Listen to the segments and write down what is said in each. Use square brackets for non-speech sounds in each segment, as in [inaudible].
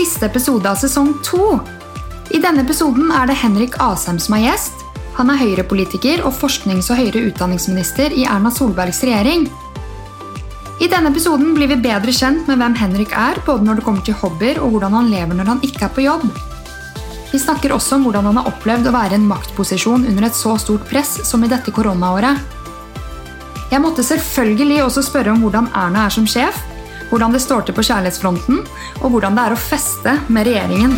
siste episode av sesong to. I denne episoden er det Henrik Asheim som er gjest. Han er Høyre-politiker og forsknings- og høyere utdanningsminister i Erna Solbergs regjering. I denne episoden blir vi bedre kjent med hvem Henrik er, både når det kommer til hobbyer og hvordan han lever når han ikke er på jobb. Vi snakker også om hvordan han har opplevd å være i en maktposisjon under et så stort press som i dette koronaåret. Jeg måtte selvfølgelig også spørre om hvordan Erna er som sjef, hvordan det står til på kjærlighetsfronten, og hvordan det er å feste med regjeringen.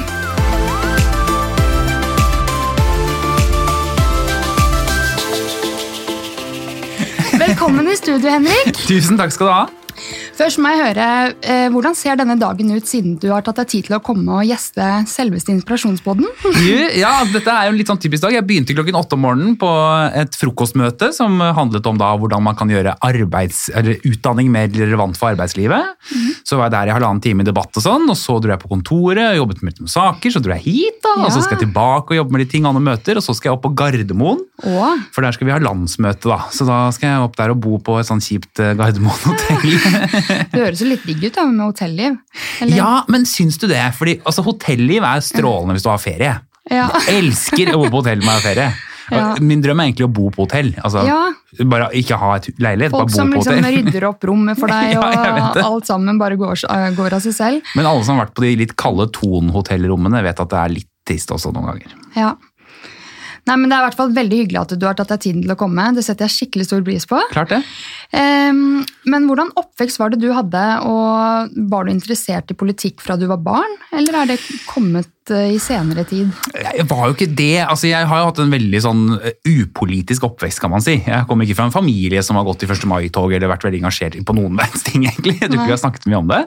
Velkommen i studio, Henrik. Tusen takk skal du ha. Først må jeg høre, eh, Hvordan ser denne dagen ut siden du har tatt deg tid til å komme og gjeste selveste Inspirasjonsboden? Ja, dette er jo en litt sånn typisk dag. Jeg begynte klokken åtte om morgenen på et frokostmøte som handlet om da hvordan man kan gjøre arbeids, eller utdanning mer relevant for arbeidslivet. Så var jeg der i halvannen time i debatt og sånn, og så dro jeg på kontoret, og jobbet med noen saker, så dro jeg hit, da, og så skal jeg tilbake og jobbe med de ting andre møter, og så skal jeg opp på Gardermoen. Åh. For der skal vi ha landsmøte, da. Så da skal jeg opp der og bo på et sånn kjipt eh, Gardermoen-hotell. [laughs] Det høres jo litt digg ut da, med hotelliv. Eller- Ja, men syns du det? Fordi altså, hotelliv er strålende hvis du har ferie. Ja. Jeg elsker å bo på hotell med ferie. Ja. Min drøm er egentlig å bo på hotell. Altså, Ja. Bare ikke ha et leilighet, Folk bare som bo på liksom hotell. rydder opp rommet for [laughs] deg, og alt sammen bare går, eh, går av seg selv. Men alle som har vært på de litt kalde Thon-hotellrommene, vet at det er litt trist også noen ganger. Ja. Nei, men Det er i hvert fall veldig hyggelig at du har tatt deg tiden til å komme. Det setter jeg skikkelig stor pris på. Klart det. Um, men hvordan oppvekst var det du hadde, og var du interessert i politikk fra du var barn? Eller er det kommet i senere tid? Jeg var jo ikke det. Altså, jeg har jo hatt en veldig sånn eh, upolitisk oppvekst, kan man si. Jeg kommer ikke fra en familie som har gått i 1. mai-tog eller vært veldig engasjert på noen [laughs] verdens ting, egentlig. Jeg tror ikke vi har snakket mye om det.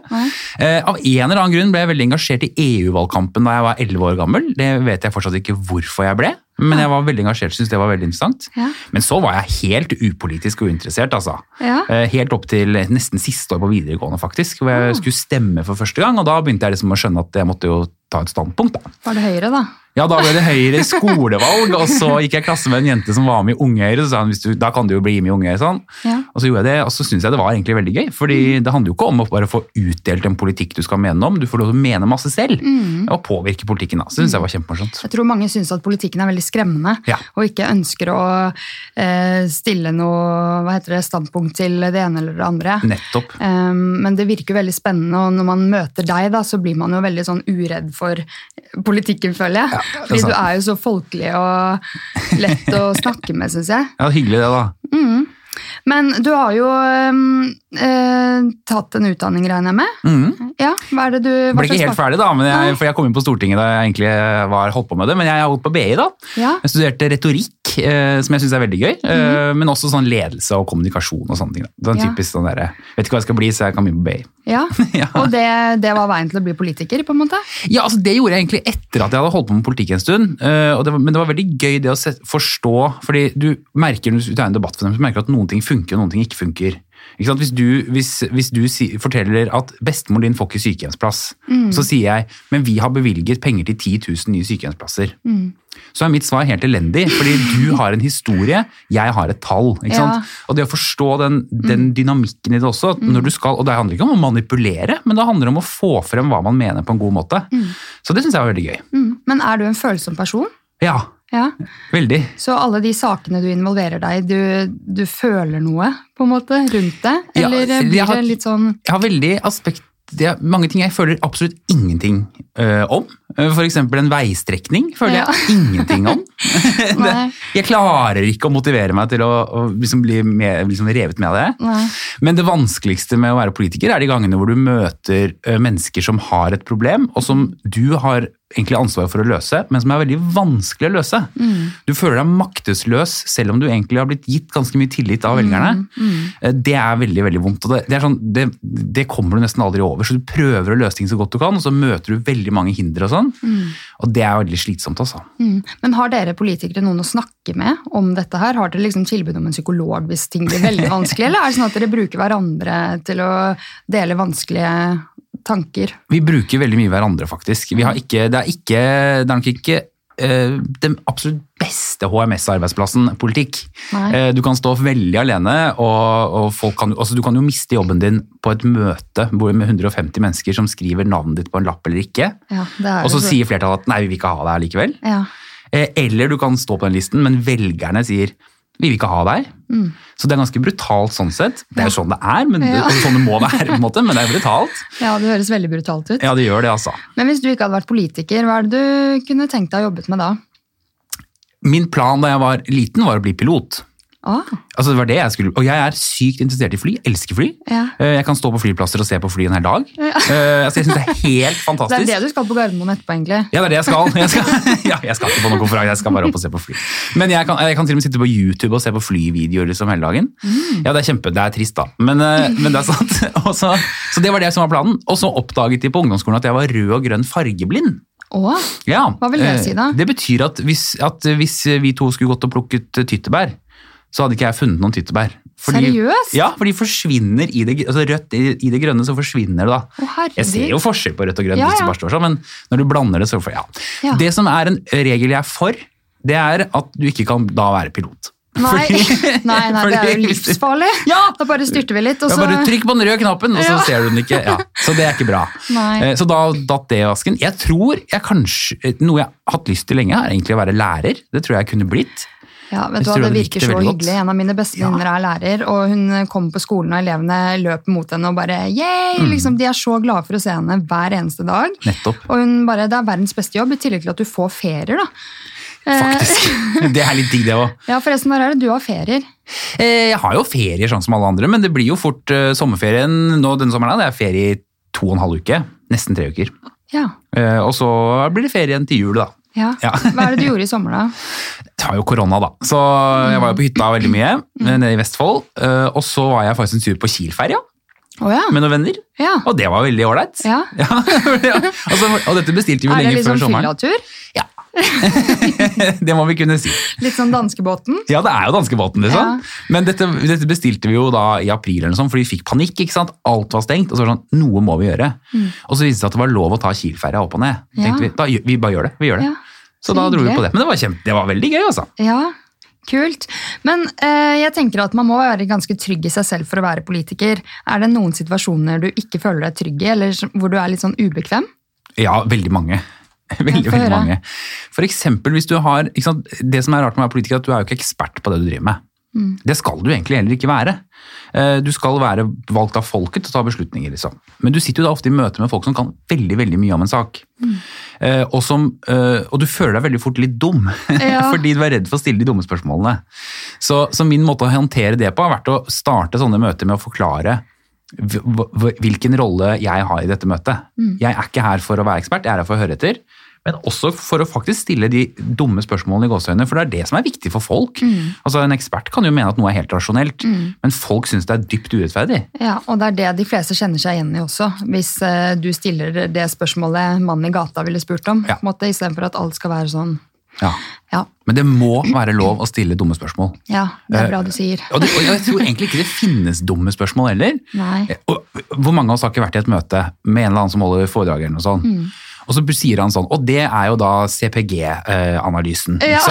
Eh, av en eller annen grunn ble jeg veldig engasjert i EU-valgkampen da jeg var 11 år gammel. Det vet jeg fortsatt ikke hvorfor jeg ble, men jeg var veldig engasjert, syntes det var veldig interessant. Ja. Men så var jeg helt upolitisk og uinteressert, altså. Ja. Eh, Helt opp til nesten siste år på videregående, faktisk. Hvor jeg skulle stemme for første gang, og da begynte jeg liksom å skjønne at jeg måtte jo ta et standpunkt, da. Var det Høyre, da? Ja, da ble det Høyre [laughs] skolevalg, og så gikk jeg i klasse med en jente som var med i Unge Høyre, så sa hun da kan du jo bli med i Unge Høyre, sånn. Ja. Og så gjorde jeg det, og så syntes jeg det var egentlig veldig gøy, fordi det handler jo ikke om å bare få utdelt en politikk du skal mene om, du får lov til å mene masse selv, og påvirke politikken da. Så synes jeg var kjempemorsomt. Jeg tror mange syns at politikken er veldig skremmende, Ja. og ikke ønsker å eh, stille noe hva heter det, standpunkt til det ene eller det andre. Nettopp. Um, men det virker veldig spennende, og når man møter deg, da, så blir man jo veldig sånn uredd for politikken, føler jeg. Ja, Fordi du er jo så folkelig og lett å snakke med, syns jeg. Ja, hyggelig det da. Men du har jo um, eh, tatt en utdanning, regner jeg med? Mm. Ja, hva er det du hva Ble ikke helt ferdig da, men jeg, for jeg kom inn på Stortinget da jeg egentlig var holdt på med det, men jeg har holdt på BI da. Ja. Jeg studerte retorikk, eh, som jeg synes er veldig gøy, eh, men også sånn ledelse og kommunikasjon og sånne ting. Da. En Ja. typisk sånn der, vet ikke hva jeg skal bli, så jeg kan begynne på BI. Ja. [laughs] Ja. Og det, det var veien til å bli politiker, på en måte? Ja, altså Det gjorde jeg egentlig etter at jeg hadde holdt på med politikk en stund. eh, det var, men det var veldig gøy det å se, forstå, fordi du merker når du tar en debatt for dem, så merker du at noen ting funker og noen ting ikke funker. Ikke? Hvis du, hvis, hvis du si, forteller at bestemor din får ikke sykehjemsplass, så sier jeg men vi har bevilget penger til 10 000 nye sykehjemsplasser. Så er mitt svar helt elendig, fordi du har en historie, jeg har et tall. Ja. Og det å forstå den, den dynamikken i det også, du skal, og det handler ikke om å manipulere, men det handler om å få frem hva man mener på en god måte. Så det syns jeg var veldig gøy. Mm. Men er du en følsom person? Ja, Ja. veldig. Så alle de sakene du involverer deg i, du, du føler noe på en måte rundt det? Eller ja, blir har- det litt sånn Jeg har veldig aspekt det er mange ting jeg føler absolutt ingenting øh, om. For eksempel en veistrekning føler Ja. jeg [laughs] ingenting om. [laughs] det, [laughs] jeg klarer ikke å motivere meg til å, å liksom bli med, liksom revet med av det. Nei. Men det vanskeligste med å være politiker er de gangene hvor du møter mennesker som har et problem, og som du har egentlig ansvar for å løse, men som er veldig vanskelig å løse. Du føler deg maktesløs selv om du egentlig har blitt gitt ganske mye tillit av velgerne. Eh, Det er veldig veldig vondt. og det, det, sånn, det, det kommer du nesten aldri over. Så du prøver å løse ting så godt du kan, og så møter du veldig mange hindre og sånn. Og det er veldig slitsomt, altså. Mm. Men har dere politikere noen å snakke med om dette her? Har dere liksom tilbud om en psykolog hvis ting blir veldig [laughs] vanskelig, eller er det sånn at dere bruker hverandre til å dele vanskelige tanker? Vi bruker veldig mye hverandre, faktisk. Vi har ikke, det, er ikke, det er nok ikke den absolutt beste HMS-arbeidsplassen politikk. Nei. Eh, du kan stå veldig alene, og, og folk kan, altså, du kan jo miste jobben din på et møte hvor med 150 mennesker som skriver navnet ditt på en lapp eller ikke. Ja, Og så sier flertallet at nei, vi vil ikke ha deg likevel. ja. Eh, Eller du kan stå på den listen, men velgerne sier vi vil ikke ha deg. Så det er ganske brutalt sånn sett. Det er jo sånn det er, men det, Mm. Ja. altså, [laughs] sånn det må være, på en måte, men det er brutalt. ja, det høres veldig brutalt ut. Ja, det gjør det, altså. Men hvis du ikke hadde vært politiker, hva er det du kunne tenkt deg å jobbet med da? Min plan da jeg var liten, var å bli pilot. Ah, Altså, det var det jeg skulle, Og jeg er sykt interessert i fly. Elsker fly. ja. Eh, Jeg kan stå på flyplasser og se på fly en hel dag. Ja. Altså, jeg synes det er helt fantastisk. [laughs] Det er det du skal på Gardermoen etterpå, egentlig. Ja, det er det jeg skal. Jeg skal, [laughs] ja, jeg skal ikke på noen konferanse, jeg skal bare opp og se på fly. Men jeg kan, jeg kan til og med sitte på YouTube og se på flyvideoer liksom hele dagen. Ja, det er kjempe, det er trist da, men, eh, [laughs] men det er sant. Også, så, så det var det som var planen. Og så oppdaget de på ungdomsskolen at jeg var rød og grønn fargeblind. Åh, Ja. Hva vil det eh, si da? Det betyr at hvis, at hvis vi to skulle gått og plukket eh, tyttebær, så hadde ikke jeg funnet noen tyttebær. Seriøst? Ja, for de forsvinner i det, altså rødt i, det grønne, så forsvinner det da. Å. Jeg ser jo forskjell på rødt og grønt, Ja, hvis det bare står sånn, men når du blander det, så får ja. Ja. Det som er en regel jeg er for, det er at du ikke kan da være pilot. Nei, [laughs] Fordi- nei, nei, det er jo fordi du- livsfarlig. [laughs] Ja! Da bare styrter vi litt, og Ja, bare trykk på den røde knappen, og så Ja. ser du den ikke. Ja. Så det er ikke bra. Nei. Eh, Så da datt det i vasken. Jeg tror jeg kanskje, Noe jeg har hatt lyst til lenge, er egentlig å være lærer. Det tror jeg kunne blitt. Ja, vet du hva, Det virker så hyggelig. En av mine beste Ja. er lærer, og hun kommer på skolen, og elevene løper mot henne og bare yay! Mm. Liksom, de er så glade for å se henne hver eneste dag. Nettopp. Og hun bare, Det er verdens beste jobb, i tillegg til at du får ferier. da. Eh, Faktisk. [laughs] Det er litt digg, det òg. Ja, forresten, når er det du har ferier? Eh, Jeg har jo ferier sånn som alle andre, men det blir jo fort eh, sommerferien nå denne sommeren. Det er ferie i to og en halv uke. Nesten tre uker. Ja. Og så blir det ferie igjen til jul, da. Ja. Hva er det du gjorde i sommer, da? [laughs] Det var jo korona, da. Så jeg var jo på hytta veldig mye, eh, nede i Vestfold. Eh, Og så var jeg faktisk en tur på Kiel-ferja Å ja. med noen venner. ja. Og det var veldig ålreit. ja. [laughs] Ja, [laughs] ja. Og, dette bestilte vi jo Er det lenge liksom før sommeren. fyllatur? Ja. [laughs] det må vi kunne si. Litt sånn danskebåten? Ja, det er jo danskebåten, liksom. Ja. Men dette, dette bestilte vi jo da i april, eller noe sånt, for vi fikk panikk. ikke sant? Alt var stengt. Og så var det sånn, noe må vi gjøre. Og så viste det seg at det var lov å ta Kiel-ferja opp og ned. Mm. Ja. Vi, da, vi bare gjør det. vi gjør det. Ja. Så da dro vi på det. Men det var, kjempe, det var veldig gøy, altså. Ja, kult. Men eh, jeg tenker at man må være ganske trygg i seg selv for å være politiker. Er det noen situasjoner du ikke føler deg trygg i, eller hvor du er litt sånn ubekvem? Ja, veldig mange. [laughs] Veldig, veldig mange. For eksempel hvis du har sant? Det som er rart med å være politiker, er at du er jo ikke ekspert på det du driver med. Mm. Det skal du egentlig heller ikke være. Eh, Du skal være valgt av folket til å ta beslutninger, liksom. Men du sitter jo da ofte i møte med folk som kan veldig veldig mye om en sak. Mm. Eh, Og, som, eh, og du føler deg veldig fort litt dum, [laughs] Ja. fordi du er redd for å stille de dumme spørsmålene. Så, så min måte å håndtere det på har vært å starte sånne møter med å forklare hvilken rolle jeg har i dette møtet. Mm. Jeg er ikke her for å være ekspert, jeg er her for å høre etter. Men også for å faktisk stille de dumme spørsmålene i gåseøynene, for det er det som er viktig for folk. Mm. Altså En ekspert kan jo mene at noe er helt rasjonelt, men folk syns det er dypt urettferdig. Ja, og det er det de fleste kjenner seg igjen i også, hvis eh, du stiller det spørsmålet mannen i gata ville spurt om, Ja. istedenfor at alt skal være sånn. Ja. Ja, Men det må være lov å stille dumme spørsmål. ja det er Eh, bra du sier. Og, det, og jeg tror egentlig ikke det finnes dumme spørsmål heller. Nei. Og, hvor mange av oss har ikke vært i et møte med en eller annen som holder foredrag eller noe sånt. Mm. Og så sier han sånn, og det er jo da CPG-analysen. Ja.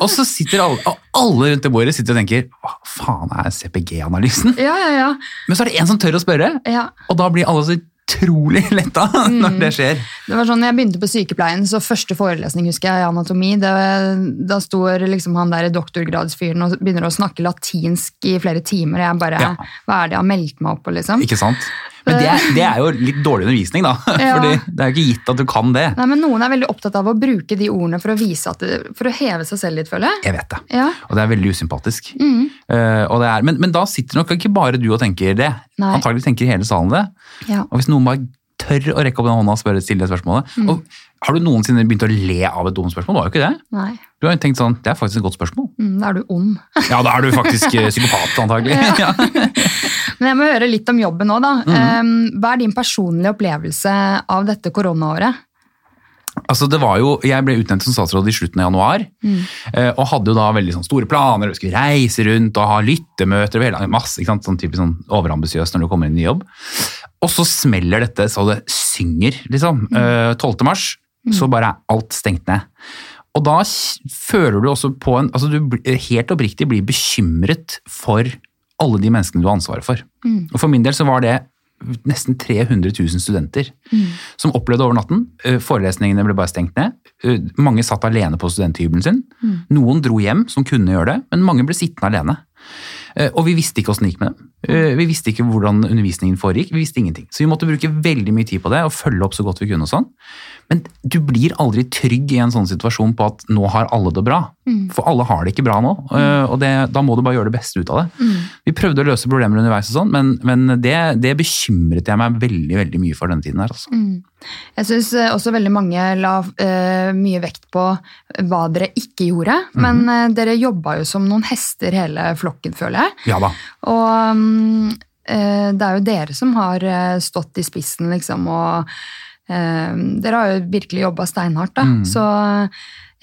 Og så sitter alle, alle rundt det bordet sitter og tenker, hva faen er CPG-analysen? Ja, ja, ja. Men så er det en som tør å spørre, ja. og da blir alle så utrolig [laughs] letta Mm. [laughs] når det skjer. Det var sånn, jeg begynte på sykepleien, så første forelesning husker jeg i anatomi, det, da står liksom han der doktorgradsfyren og begynner å snakke latinsk i flere timer, og jeg bare, Ja. hva er det jeg har meldt meg opp på, liksom? Ikke sant? Men det er, det er jo litt dårlig undervisning, da. [laughs] Ja. Fordi det er jo ikke gitt at du kan det. Nei, men noen er veldig opptatt av å bruke de ordene for å vise at det, for å heve seg selv litt, føler jeg. Jeg vet det. Ja. Og det er veldig usympatisk. Mm. Uh, og det er, men, men da sitter nok ikke bare du og tenker det. Nei. Antagelig tenker hele salen det. Ja. Og hvis noen bare tør å rekke opp den hånda og spørre stille det spørsmålet Mm. og Har du noensinne begynt å le av et dumt spørsmål? Du har jo ikke det. Nei, Du har jo tenkt sånn, Det er faktisk et godt spørsmål. mm, da er du ond. Ja, da er du faktisk eh, psykopat, antagelig. [laughs] Ja. [laughs] Men jeg må høre litt om jobben nå, da. Mm. Hva er din personlige opplevelse av dette koronaåret? Altså, det var jo, Jeg ble utnevnt som statsråd i slutten av januar, Mm. og hadde jo da veldig sånn store planer. Vi skulle reise rundt og ha lyttemøter og hele, masse, ikke sant? sånn typisk sånn overambisiøst når du kommer inn i jobb. Og så smeller dette så det synger, liksom. Mm. 12. mars så bare er alt stengt ned. Og da føler du også på en altså Du helt oppriktig blir bekymret for alle de menneskene du har ansvaret for. Og For min del så var det nesten 300 000 studenter som opplevde over natten. eh, Forelesningene ble bare stengt ned. Eh, Mange satt alene på studenthybelen sin. Noen dro hjem som kunne gjøre det, men mange ble sittende alene. Eh, Og vi visste ikke åssen det gikk med dem. Vi visste ikke hvordan undervisningen foregikk. Vi visste ingenting. Så vi måtte bruke veldig mye tid på det og følge opp så godt vi kunne. og sånn. Men du blir aldri trygg i en sånn situasjon på at nå har alle det bra. For alle har det ikke bra nå, eh, og det, da må du bare gjøre det beste ut av det. Vi prøvde å løse problemer underveis, og sånn, men, men det, det bekymret jeg meg veldig veldig mye for denne tiden. her. Altså. Jeg syns også veldig mange la uh, mye vekt på hva dere ikke gjorde. Men uh, dere jobba jo som noen hester hele flokken, føler jeg. Ja da. Og mm, eh, det er jo dere som har eh, stått i spissen, liksom, og eh, dere har jo virkelig jobba steinhardt, da. Så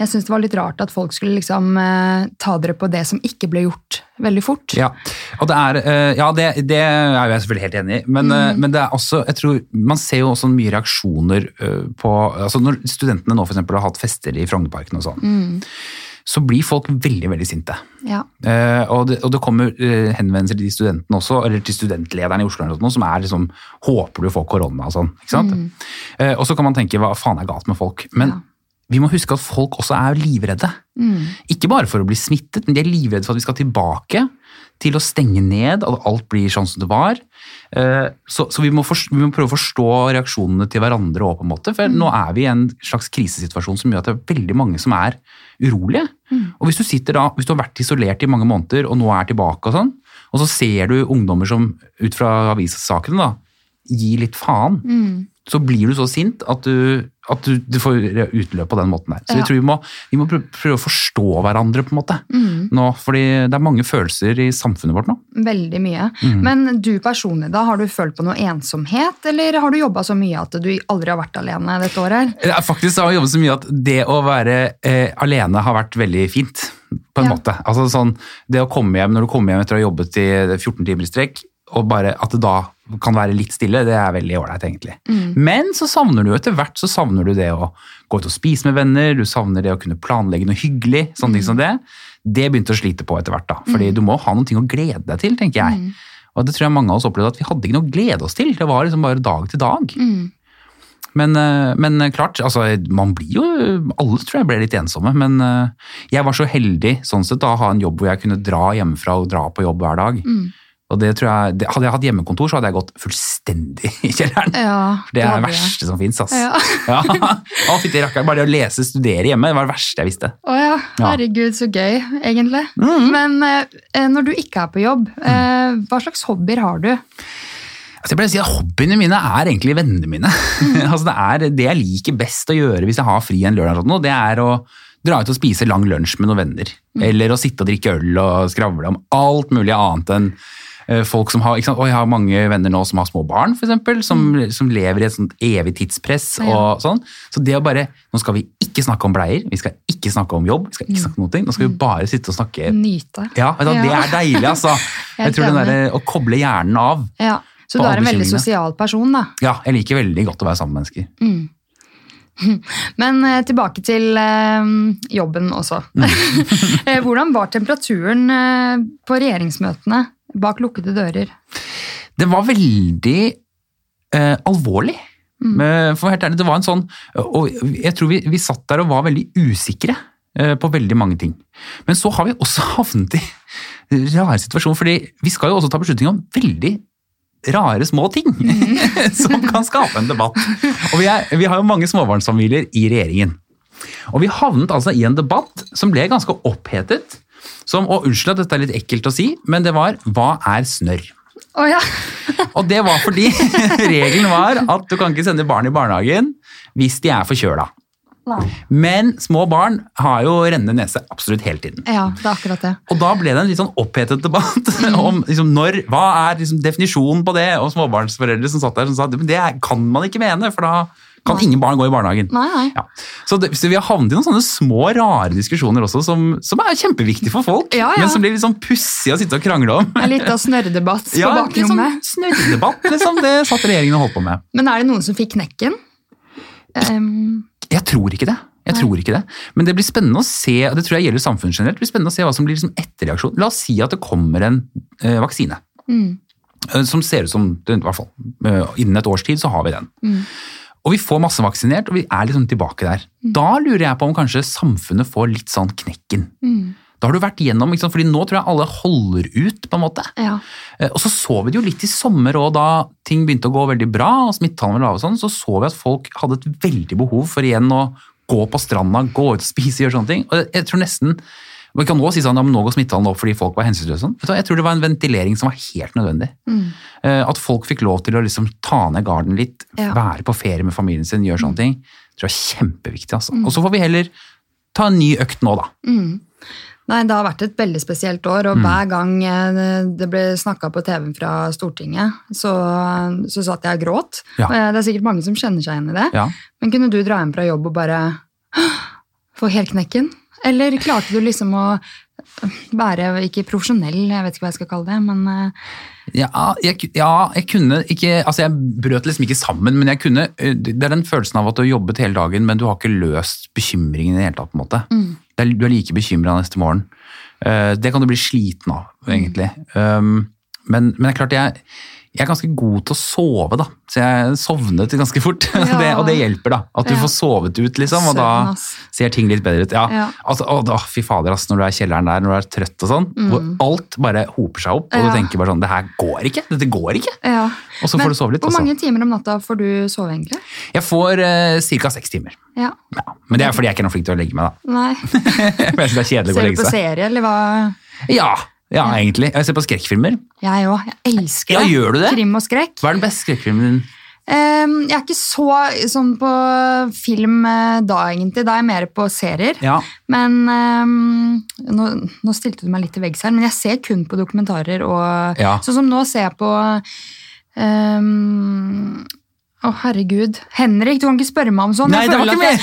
jeg syns det var litt rart at folk skulle liksom eh, ta dere på det som ikke ble gjort veldig fort. Ja, og det er, eh, ja det, det er jeg selvfølgelig helt enig i. Men, eh, men det er også, jeg tror, man ser jo også mye reaksjoner eh, på altså Når studentene nå for eksempel har hatt fester i Frognerparken og sånn, så blir folk veldig veldig sinte. Ja. Uh, og, det, og det kommer uh, henvendelser til de studentene også, eller til studentlederne i Oslo noe, som er liksom Håper du får korona og sånn. ikke sant? Eh, og så kan man tenke hva faen er galt med folk? Men Ja. vi må huske at folk også er livredde. Ikke bare for å bli smittet, men de er livredde for at vi skal tilbake til å stenge ned, at alt blir sånn som det var. Eh, Så, så vi, må forst- vi må prøve å forstå reaksjonene til hverandre òg, på en måte. For nå er vi i en slags krisesituasjon som gjør at det er veldig mange som er urolige. Og hvis du sitter da, hvis du har vært isolert i mange måneder og nå er tilbake og sånn, og så ser du ungdommer som ut fra avissakene da, gir litt faen, så blir du så sint at du, at du, du får utløp på den måten der. Så Ja. jeg tror vi må, vi må prøve, å forstå hverandre på en måte. Nå, fordi det er mange følelser i samfunnet vårt nå. Veldig mye. Men du personlig, da, har du følt på noe ensomhet, eller har du jobba så mye at du aldri har vært alene dette året? her? Faktisk har jeg jobbet så mye at det å være eh, alene har vært veldig fint. På en Ja. måte. Altså sånn, Det å komme hjem når du kommer hjem etter å ha jobbet i 14 timer i strekk, og bare at det da kan være litt stille, det er veldig ålreit, egentlig. Men så savner du etter hvert så savner du det å gå ut og spise med venner, du savner det å kunne planlegge noe hyggelig. sånne ting som Det Det begynte å slite på etter hvert, da. Fordi du må ha noen ting å glede deg til, tenker jeg. Og det tror jeg mange av oss opplevde at vi hadde ikke noe å glede oss til. Det var liksom bare dag til dag. Men, eh, men klart, altså, man blir jo Alle tror jeg ble litt ensomme, men eh, jeg var så heldig sånn sett da, å ha en jobb hvor jeg kunne dra hjemmefra og dra på jobb hver dag. Og det tror jeg, det, Hadde jeg hatt hjemmekontor, så hadde jeg gått fullstendig [laughs] i kjelleren. Ja, det er det verste som fins. Ja. [laughs] Ja. Å, fytti rakkeren. Bare det å lese, studere hjemme, det var det verste jeg visste. Å ja, herregud, så gøy, egentlig. Men eh, når du ikke er på jobb, eh, hva slags hobbyer har du? Altså jeg pleier å si at Hobbyene mine er egentlig vennene mine. [laughs] altså det er det jeg liker best å gjøre hvis jeg har fri en lørdag. sånn, Det er å dra ut og spise lang lunsj med noen venner. Eller å sitte og drikke øl og skravle om alt mulig annet enn folk som har ikke sant? Og jeg har mange venner nå som har små barn, eksempel, som, som lever i et sånt evig tidspress. Og sånn. Så det å bare Nå skal vi ikke snakke om bleier, vi skal ikke snakke om jobb, vi skal ikke snakke om noe. Nå skal vi bare sitte og snakke Nyte. Ja, det er deilig, altså. [laughs] Jeg tror den der, Å koble hjernen av Ja, Så du er en veldig sosial person, da. Ja, jeg liker veldig godt å være sammen med mennesker. [laughs] Men eh, tilbake til eh, jobben også. Mm. [laughs] Eh, Hvordan var temperaturen eh, på regjeringsmøtene bak lukkede dører? Det var veldig eh, alvorlig. Mm. For helt ærlig, det var en sånn Og jeg tror vi, vi satt der og var veldig usikre eh, på veldig mange ting. Men så har vi også [laughs] havnet i rare situasjoner, fordi vi skal jo også ta beslutning om veldig rare små ting [laughs] som kan skape en debatt. Og vi, er, vi har jo mange småbarnsfamilier i regjeringen. Og vi havnet altså i en debatt som ble ganske opphetet. Som, og unnskyld at dette er litt ekkelt å si, men det var hva er snørr? Oh, ja! [laughs] Og det var fordi [laughs] regelen var at du kan ikke sende barn i barnehagen hvis de er forkjøla. Men små barn har jo rennende nese absolutt hele tiden. Ja, det er akkurat det. Og da ble det en litt sånn opphetet debatt [laughs] om liksom, når, hva er liksom, definisjonen på det, og småbarnsforeldre som satt der som sa at det kan man ikke mene, for da kan Nei. ingen barn gå i barnehagen. Nei, nei. Ja. Så, det, så vi har havnet i noen sånne små, rare diskusjoner også, som, som er kjempeviktige for folk, Ja, ja. men som blir litt sånn pussig å sitte og krangle om. En liten snørredebatt på Ja, bakrommet. Liksom, snørredebatt, liksom. Det satt regjeringen og holdt på med. Men er det noen som fikk knekken? Um... Jeg tror ikke det. Jeg tror ikke det. Men det blir spennende å se, og det tror jeg gjelder samfunnet generelt, det blir spennende å se hva som blir liksom etterreaksjon. La oss si at det kommer en eh, vaksine. Mm. Som ser ut som, i hvert fall, eh, innen et års tid så har vi den. Og vi får massevaksinert, og vi er liksom tilbake der. Da lurer jeg på om kanskje samfunnet får litt sånn knekken. Da har du vært igjennom, ikke sant? fordi nå tror jeg alle holder ut, på en måte. Ja. Eh, Og så så vi det jo litt i sommer òg, da ting begynte å gå veldig bra, og smittetallene var lave, og sånn, så så vi at folk hadde et veldig behov for igjen å gå på stranda, gå ut og spise, gjøre sånne ting. Og jeg tror nesten Vi kan nå si sånn, ja, men nå går smittetallene opp fordi folk var hensynsløse. Sånn. Jeg tror det var en ventilering som var helt nødvendig. Mm. At folk fikk lov til å liksom ta ned garden litt, Ja. være på ferie med familien sin, gjøre sånne ting. Det tror jeg er kjempeviktig. altså. Og så får vi heller ta en ny økt nå, da. Nei, det har vært et veldig spesielt år, Mm. og hver gang eh, det ble snakka på TV fra Stortinget, så, så satt jeg og gråt. Ja. Og det er sikkert mange som kjenner seg igjen i det. Ja. Men kunne du dra hjem fra jobb og bare få helt knekken? Eller klarte du liksom å være ikke profesjonell, jeg vet ikke hva jeg skal kalle det, men eh, Ja, jeg, ja, jeg kunne ikke Altså, jeg brøt liksom ikke sammen, men jeg kunne eh, Det er den følelsen av at du har jobbet hele dagen, men du har ikke løst bekymringen i det hele tatt, på en måte. Det er, du er like bekymra neste morgen. Eh, Det kan du bli sliten av, egentlig. Um, Men, men det er klart, jeg, jeg er ganske god til å sove, da. Så jeg sovnet ganske fort. [laughs] Ja. Det, og det hjelper, da. At du Ja. får sovet ut, liksom. Og da ser ting litt bedre ut. Ja. Ja. Altså, å, da, fy fader, ass, når du er i kjelleren der, når du er trøtt og sånn, hvor alt bare hoper seg opp, og du tenker bare sånn, det her går ikke. Dette går ikke. ja. Og så får du sove litt. Hvor også. mange timer om natta får du sove, egentlig? Jeg får uh, ca. seks timer. Ja. Ja. Men det er fordi jeg ikke er noe flink til å legge meg, da. Nei. [laughs] Jeg synes det er kjedelig å legge seg. Ser du på serie, eller hva? Ja, ja, egentlig. Jeg ser på skrekkfilmer. Jeg òg. Jeg elsker Ja, gjør du det? Krim og skrekk. Hva er den beste skrekkfilmen din? Um, jeg er ikke så sånn på film eh, da, egentlig. Da er jeg mer på serier. Ja. Men um, nå, nå stilte du meg litt til veggs her, men jeg ser kun på dokumentarer. Og, Ja. Sånn som nå ser jeg på ehm, Å, herregud. Henrik, du kan ikke spørre meg om sånn. Nei, Jeg det var ikke meg!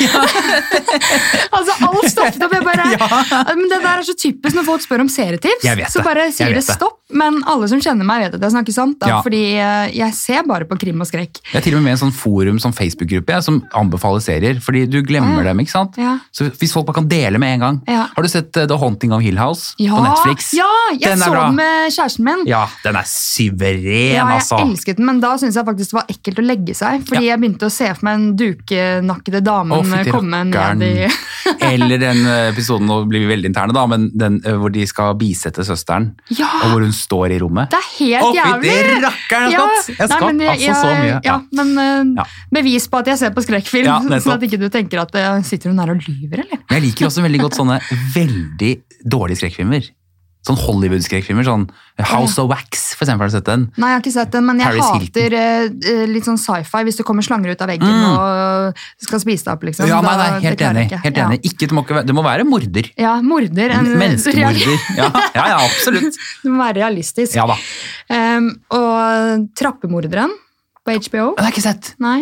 [laughs] altså, alt stoppet opp. Jeg bare, [laughs] Men det der er så typisk når folk spør om serietips. Jeg vet så bare sier det stopp. Men alle som kjenner meg, vet at jeg snakker sant. Da, Ja. Fordi eh, jeg ser bare på krim og skrekk. Jeg er til og med med en sånn forum som Facebook-gruppe jeg, som anbefaler serier, fordi du glemmer ja. dem, ikke sant? Ja. Så hvis folk bare kan dele med en gang. Ja. Har du sett eh, The Haunting of Hill House Ja, på Netflix? ja jeg Den så den med kjæresten min. Ja, den er syveren, Ja, jeg altså. elsket den, men da syns jeg faktisk det var ekkelt å legge seg. Fordi jeg begynte å se for meg en dukenakkede dame Å, komme ned i [laughs] Eller den eh, episoden, nå blir vi veldig interne da, men den eh, hvor de skal bisette søsteren, Ja! og hvor hun står i rommet. Det er helt fytti jævlig! rakkeren, Ja! Jeg nei, skal men jeg- altså så mye. Ja, Ja. men uh, Ja. bevis på at jeg ser på skrekkfilm, Ja, [laughs] sånn at ikke du tenker at uh, sitter hun her og lyver, eller? Men jeg liker også veldig godt sånne veldig dårlige skrekkfilmer. Sånn Hollywood-skrekkfilmer. sånn House of Wax, for eksempel. Har du sett den? Nei, jeg har ikke sett den, men jeg Paris hater eh, litt sånn sci-fi hvis det kommer slanger ut av veggen Mm. og skal spise deg opp, liksom. Ja, nei, nei, helt enig. Helt Ja. Ikke, det, må ikke være, det må være morder. Ja, morder. En, Menneskemorder. [laughs] Ja, ja, ja, absolutt. Det må være realistisk. Ja da. Um, og Trappemorderen på HBO. Den har jeg ikke sett. Nei.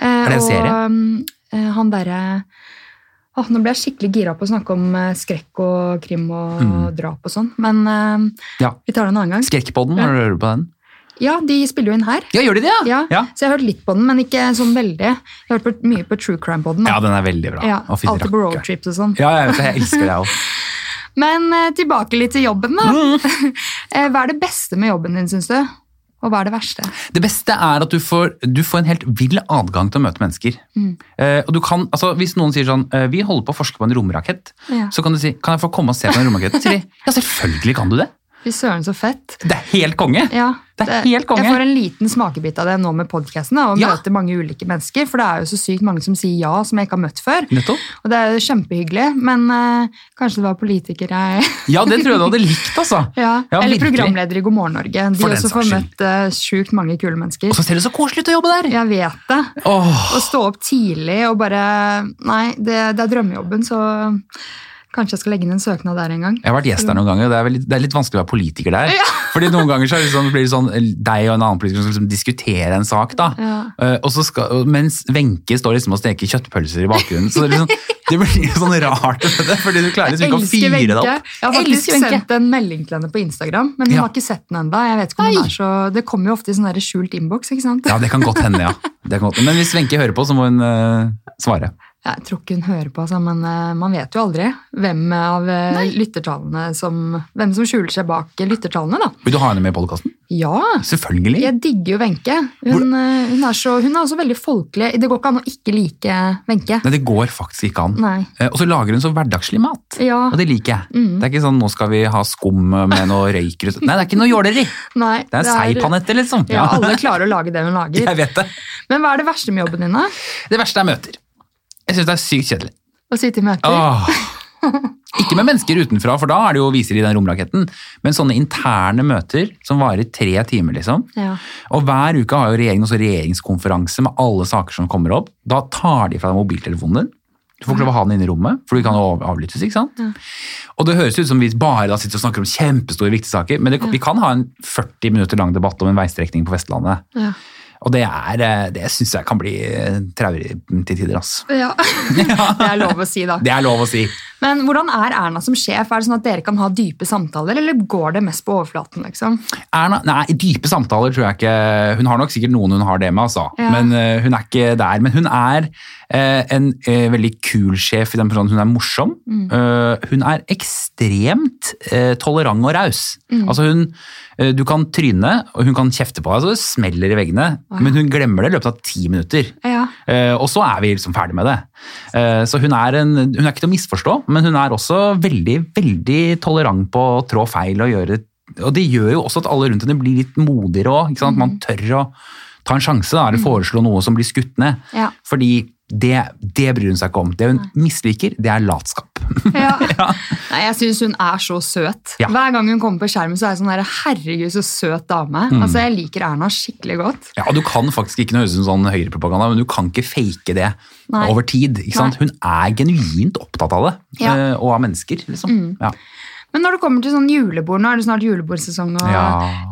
Uh, Er det en og, serie? um, eh, han derre Åh, Nå ble jeg skikkelig gira på å snakke om eh, skrekk og krim og Mm. drap og sånn, men uh, Ja. vi tar det en annen gang. Skrekkpodden, har du hørt på den? Ja, de spiller jo inn her. Ja, gjør de det? Ja, ja. Så jeg har hørt litt på den, men ikke sånn veldig. Jeg har hørt mye på True Crime podden. Ja, den er veldig bra. Ja, Alltid på roadtrips og sånn. Ja, jeg, jeg elsker det òg. [laughs] Men uh, tilbake litt til jobben, da. Mm. [laughs] Hva er det beste med jobben din, syns du? Og hva er det verste? Det beste er at du får, du får en helt vill adgang til å møte mennesker. Mm. Eh, og du kan, altså Hvis noen sier sånn eh, Vi holder på å forske på en romrakett. Ja. Så kan du si Kan jeg få komme og se på en romrakett? Sier de ja, selvfølgelig kan du det. Fy søren, så fett. Det er helt konge. Ja, Det er helt konge. Jeg får en liten smakebit av det nå med podkasten, og Ja. møter mange ulike mennesker. For det er jo så sykt mange som sier ja, som jeg ikke har møtt før. Nettopp. Og det er jo kjempehyggelig, men uh, kanskje det var politikere jeg [laughs] Ja, det tror jeg du hadde likt, altså. [laughs] ja. Ja, Eller programleder i God morgen Norge. De For også får møtt uh, sjukt mange kule mennesker. Og så ser det så koselig ut å jobbe der! Jeg vet det. Åh, oh. stå opp tidlig og bare Nei, det, det er drømmejobben, så kanskje jeg skal legge inn en søknad der en gang. Jeg har vært gjest der noen ganger, og det er, veldig, det er litt vanskelig å være politiker der. Ja. [laughs] Fordi noen ganger så er det sånn, blir det sånn deg og en annen politiker som liksom diskuterer en sak. da. Ja. Uh, og så skal, mens Wenche står liksom og steker kjøttpølser i bakgrunnen. Så [laughs] det, blir liksom, det blir sånn rart med det, fordi du klarer liksom ikke å fyre det opp. Jeg har faktisk Elsker sendt en melding til henne på Instagram, men hun Ja. har ikke sett den ennå. Jeg vet ikke om hun er så... Det kommer jo ofte i sånn skjult innboks, ikke sant? Ja, det kan godt hende, ja. Det kan godt. Men hvis Wenche hører på, så må hun uh, svare. Jeg tror ikke hun hører på, altså, men eh, man vet jo aldri hvem av eh, lyttertallene som, hvem som skjuler seg bak lyttertallene. da. Vil du ha henne med i podkasten? Ja, Selvfølgelig. jeg digger jo Wenche. Hun, eh, hun, er så- hun er også veldig folkelig. Det går ikke an å ikke like Wenche. Nei, det går faktisk ikke an. Nei. Og så lager hun så hverdagslig mat. Ja, Og det liker jeg. Mm. Det er ikke sånn 'nå skal vi ha skum med noe røyk. Nei, det er ikke noe jåleri. nei. Det er seigpanette, liksom. Ja, alle klarer å lage det hun lager. [laughs] Jeg vet det. Men hva er det verste med jobben din, da? Det verste er møter. Jeg syns det er sykt kjedelig. Å sitte i møter? Åh. Ikke med mennesker utenfra, for da er det jo viser i den romraketten. Men sånne interne møter som varer tre timer, liksom. Ja. Og hver uke har jo regjeringen også regjeringskonferanse med alle saker som kommer opp. Da tar de fra deg mobiltelefonen din. Du får ikke lov å ha den inne i rommet, for du kan avlyttes. ikke sant? Ja. Og det høres ut som vi bare sitter og snakker om kjempestore, viktige saker, men det, vi kan ha en 40 minutter lang debatt om en veistrekning på Vestlandet. Ja. Og det, er, eh, det syns jeg kan bli eh, traurig til tider. ass. Ja. [laughs] det er lov å si, da. Det er lov å si. Men hvordan er Erna som sjef? Er det sånn at dere kan ha dype samtaler, eller går det mest på overflaten? liksom? Erna, nei, dype samtaler tror jeg ikke Hun har nok sikkert noen hun har det med, altså. Ja. Men uh, hun er ikke der. Men hun er uh, en uh, veldig kul sjef i den personen. Hun er morsom. Mm. Hun er ekstremt tolerant og raus. Mm. Altså hun Du kan tryne, og hun kan kjefte på deg, så det smeller i veggene. Men hun glemmer det i løpet av ti minutter. Ja. Eh, og så er vi liksom ferdig med det. Eh, så hun er, en, hun er ikke til å misforstå, men hun er også veldig, veldig tolerant på å trå feil og gjøre Og det gjør jo også at alle rundt henne blir litt modigere òg. Man tør å ta en sjanse, da, eller foreslå noe som blir skutt ned. Ja. Fordi det, det bryr hun seg ikke om. Det hun misliker, det er latskap. [laughs] [laughs] Ja. Nei, jeg syns hun er så søt. Ja. Hver gang hun kommer på skjermen, så er jeg sånn der, herregud, så søt dame. Mm. Altså, Jeg liker Erna skikkelig godt. Ja, og Du kan faktisk ikke høres ut som sånn høyrepropaganda, men du kan ikke fake det Nei. over tid. ikke sant? Hun er genuint opptatt av det, Ja. eh, og av mennesker. liksom. Ja. Men når det kommer til sånn julebord, nå er det snart julebordsesong. Og, Ja.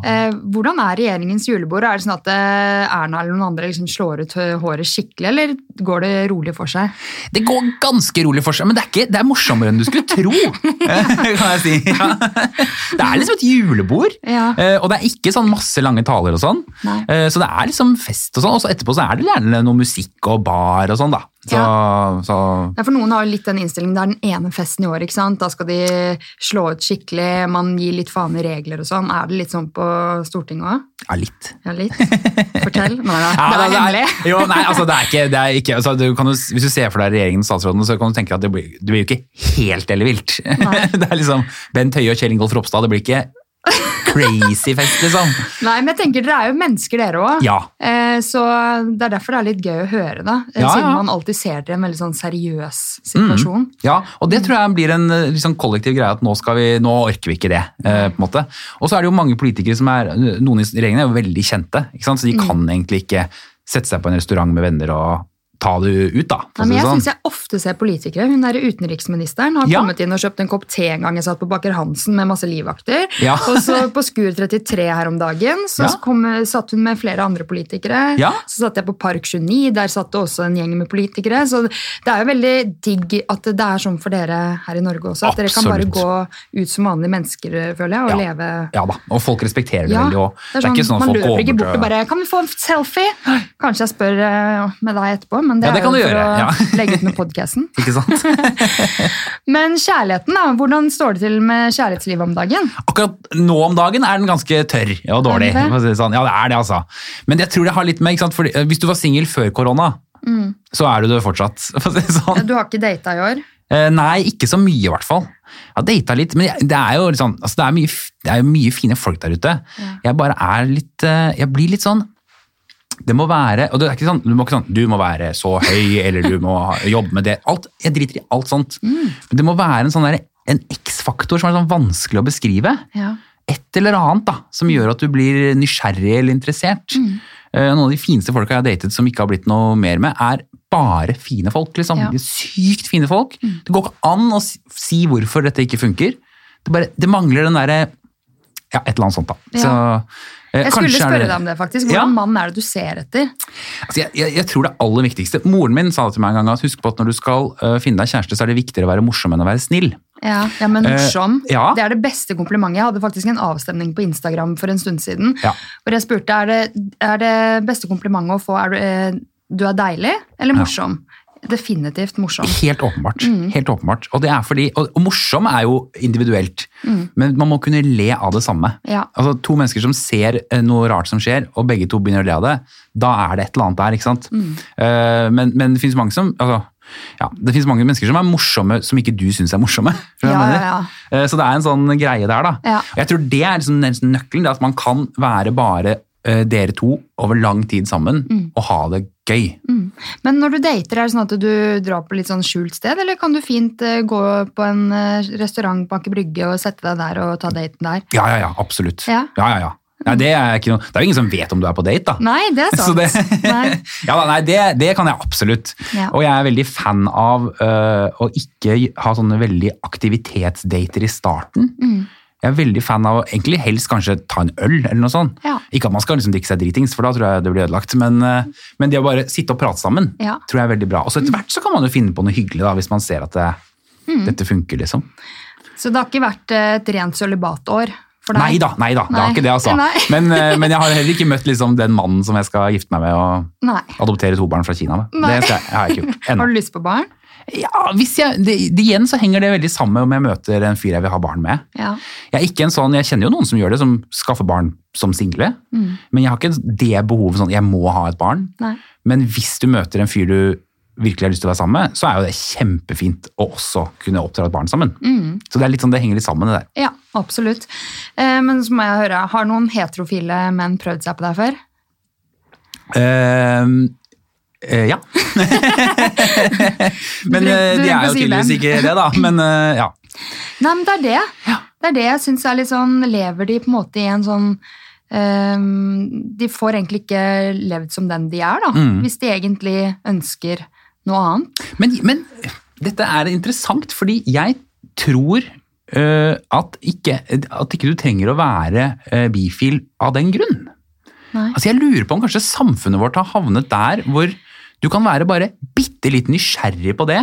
eh, hvordan er regjeringens julebord? Er det sånn at eh, Erna eller noen andre liksom slår ut eh, håret skikkelig, eller går det rolig for seg? Det går ganske rolig for seg, men det er, ikke, det er morsommere enn du skulle tro. [laughs] kan jeg si. Ja. [laughs] Det er liksom et julebord, Ja. eh, og det er ikke sånn masse lange taler og sånn. Eh, Så det er liksom fest og sånn, og så etterpå så er det gjerne noe musikk og bar og sånn, da. Så, så Ja, for Noen har jo litt den innstillingen, det er den ene festen i år. ikke sant? Da skal de slå ut skikkelig, man gir litt faen i regler og sånn. Er det litt sånn på Stortinget òg? ja, litt. Ja, litt. Fortell. Nei, nei, [laughs] Ja, det er hemmelig. Jo, nei, altså det er ikke, det er ikke altså, du kan Hvis du ser for deg regjeringen og statsrådene, så kan du tenke at det blir, det blir jo ikke helt ellevilt. Nei. [laughs] Det er liksom Bent Høie og Kjell Ingolf Ropstad, det blir ikke crazy fest, liksom. [laughs] Nei, men jeg tenker Dere er jo mennesker, dere òg. Ja. Eh, så det er derfor det er litt gøy å høre, da. Eh, Ja, Siden ja. man alltid ser dere i en veldig sånn seriøs situasjon. Ja, og det tror jeg blir en liksom, kollektiv greie at nå, vi, nå orker vi ikke det. Eh, på en måte. Og så er det jo mange politikere som er Noen i regjeringen er jo veldig kjente, ikke sant? så de kan egentlig ikke sette seg på en restaurant med venner og ta det ut, da. Nei, men jeg sånn. synes jeg ofte ser politikere. Hun der utenriksministeren har Ja. kommet inn og kjøpt en kopp te en gang jeg satt på Baker Hansen med masse livvakter. Ja. Og så på Skur 33 her om dagen så Ja. kom, satt hun med flere andre politikere. Ja. Så satt jeg på Park 29, der satt det også en gjeng med politikere. Så det er jo veldig digg at det er sånn for dere her i Norge også. At dere kan bare gå ut som vanlige mennesker, føler jeg, og Ja. leve Ja da, og folk respekterer det Ja, veldig òg. det er ikke sånn, man folk løper ikke bort og bare 'Kan vi få en selfie?' Kanskje jeg spør eh, med deg etterpå, men det, Ja, det er jo for gjøre, å ja. [laughs] legge ut med podkasten. [laughs] [laughs] Men kjærligheten, da? Hvordan står det til med kjærlighetslivet om dagen? Akkurat nå om dagen er den ganske tørr og dårlig. Er det Sånn. Ja, det er det, altså. Men jeg tror det har litt med? Fordi, eh, hvis du var singel før korona, Mm. så er du det fortsatt. Sånn. Du har ikke data i år? Eh, Nei, ikke så mye i hvert fall. Jeg har data litt, men det er jo sånn, altså det er mye, det er mye fine folk der ute. Jeg bare er litt, eh, jeg blir litt sånn, det må være, og det er ikke sånn, du må ikke sånn, du må være så høy, eller du må jobbe med det. Alt, jeg driter i alt sånt. Men det må være en sånn der, en X-faktor som er sånn vanskelig å beskrive. Ja. Et eller annet da, som gjør at du blir nysgjerrig eller interessert. Mm. Noen av de fineste folka jeg har datet som ikke har blitt noe mer med, er bare fine folk. liksom. Ja. Sykt fine folk. Det går ikke an å si- hvorfor dette ikke funker. Det, bare, det mangler den derre Ja, et eller annet sånt, da. Ja. Så, eh, Jeg skulle kanskje spørre deg om det, faktisk. Hvordan Ja. mann er det du ser etter? Altså, jeg, jeg, jeg tror det aller viktigste Moren min sa det til meg en gang at husk på at når du skal uh, finne deg kjæreste, så er det viktigere å være morsom enn å være snill. Ja, ja men morsom. morsom. ja. Det er det beste komplimentet. Jeg hadde faktisk en avstemning på Instagram for en stund siden. Ja. Hvor jeg spurte er det er det beste komplimentet å få er du, uh, du er deilig eller morsom. Definitivt morsom. Helt åpenbart. Mm. helt åpenbart. Og, det er fordi, og, og morsom er jo individuelt, men man må kunne le av det samme. Mm. Ja. Altså To mennesker som ser eh, noe rart som skjer, og begge to begynner å le av det, da er det et eller annet der. ikke sant? Mm. Uh, men, men det finnes mange som altså, ja, det finnes mange mennesker som er morsomme som ikke du syns er morsomme. [laughs] Ja, ja, Eh, Så det er en sånn greie der, da. Jeg tror det er liksom nøkkelen. At man kan være bare dere to over lang tid sammen Mm. og ha det gøy. Men når du dater, er det sånn at du drar på litt sånn skjult sted, eller kan du fint eh, gå på en eh, restaurant på Aker Brygge og sette deg der og ta daten der? Ja, ja, ja, absolutt. Ja. ja, ja, ja. Nei, det, er ikke noe, det er jo ingen som vet om du er på date, da. Nei, det er [laughs] Så sant. det, [laughs] ja, nei, det, det kan jeg absolutt. Ja. Og jeg er veldig fan av uh, å ikke ha sånne veldig aktivitetsdater i starten. Mm. Jeg er veldig fan av å egentlig helst kanskje ta en øl eller noe sånt. Ja. Ikke at man skal liksom drikke seg dritings, for da tror jeg det blir ødelagt. Men, øh, men det å bare sitte og prate sammen Ja. tror jeg er veldig bra. Og så etter hvert så kan man jo finne på noe hyggelig da, hvis man ser at det, Mm. dette funker, liksom. Så det har ikke vært eh, et rent sølibatår? Nei da, nei da, det har ikke det, altså. [laughs] Men, øh, men jeg har heller ikke møtt liksom, den mannen som jeg skal gifte meg med og Nei. adoptere to barn fra Kina med. Det skal jeg, jeg har ikke gjort [laughs] ennå. Har du lyst på barn? Ja, hvis jeg, det, det, igjen så henger det veldig sammen med om jeg møter en fyr jeg vil ha barn med. Ja. Jeg er ikke en sånn, jeg kjenner jo noen som gjør det, som skaffer barn som single. Mm. Men jeg har ikke det behovet sånn, jeg må ha et barn. Nei. Men hvis du møter en fyr du virkelig har lyst til å være sammen med, så er jo det kjempefint å også kunne oppdra et barn sammen. Mm. Så det er litt sånn, det henger litt sammen det der. Ja, absolutt. Eh, men så må jeg høre, har noen heterofile menn prøvd seg på deg før? Eh, ja. [laughs] men Du- eh, du de er jo tydeligvis ikke det, da. Men eh, ja. Nei, men det er det. Det er det jeg syns er litt sånn Lever de på en måte i en sånn ehm, De får egentlig ikke levd som den de er, da. Mm. Hvis de egentlig ønsker noe annet. Men, men dette er interessant, fordi jeg tror uh, at, ikke, at ikke du trenger å være uh, bifil av den grunn. Nei. Altså Jeg lurer på om kanskje samfunnet vårt har havnet der hvor du kan være bare bitte litt nysgjerrig på det,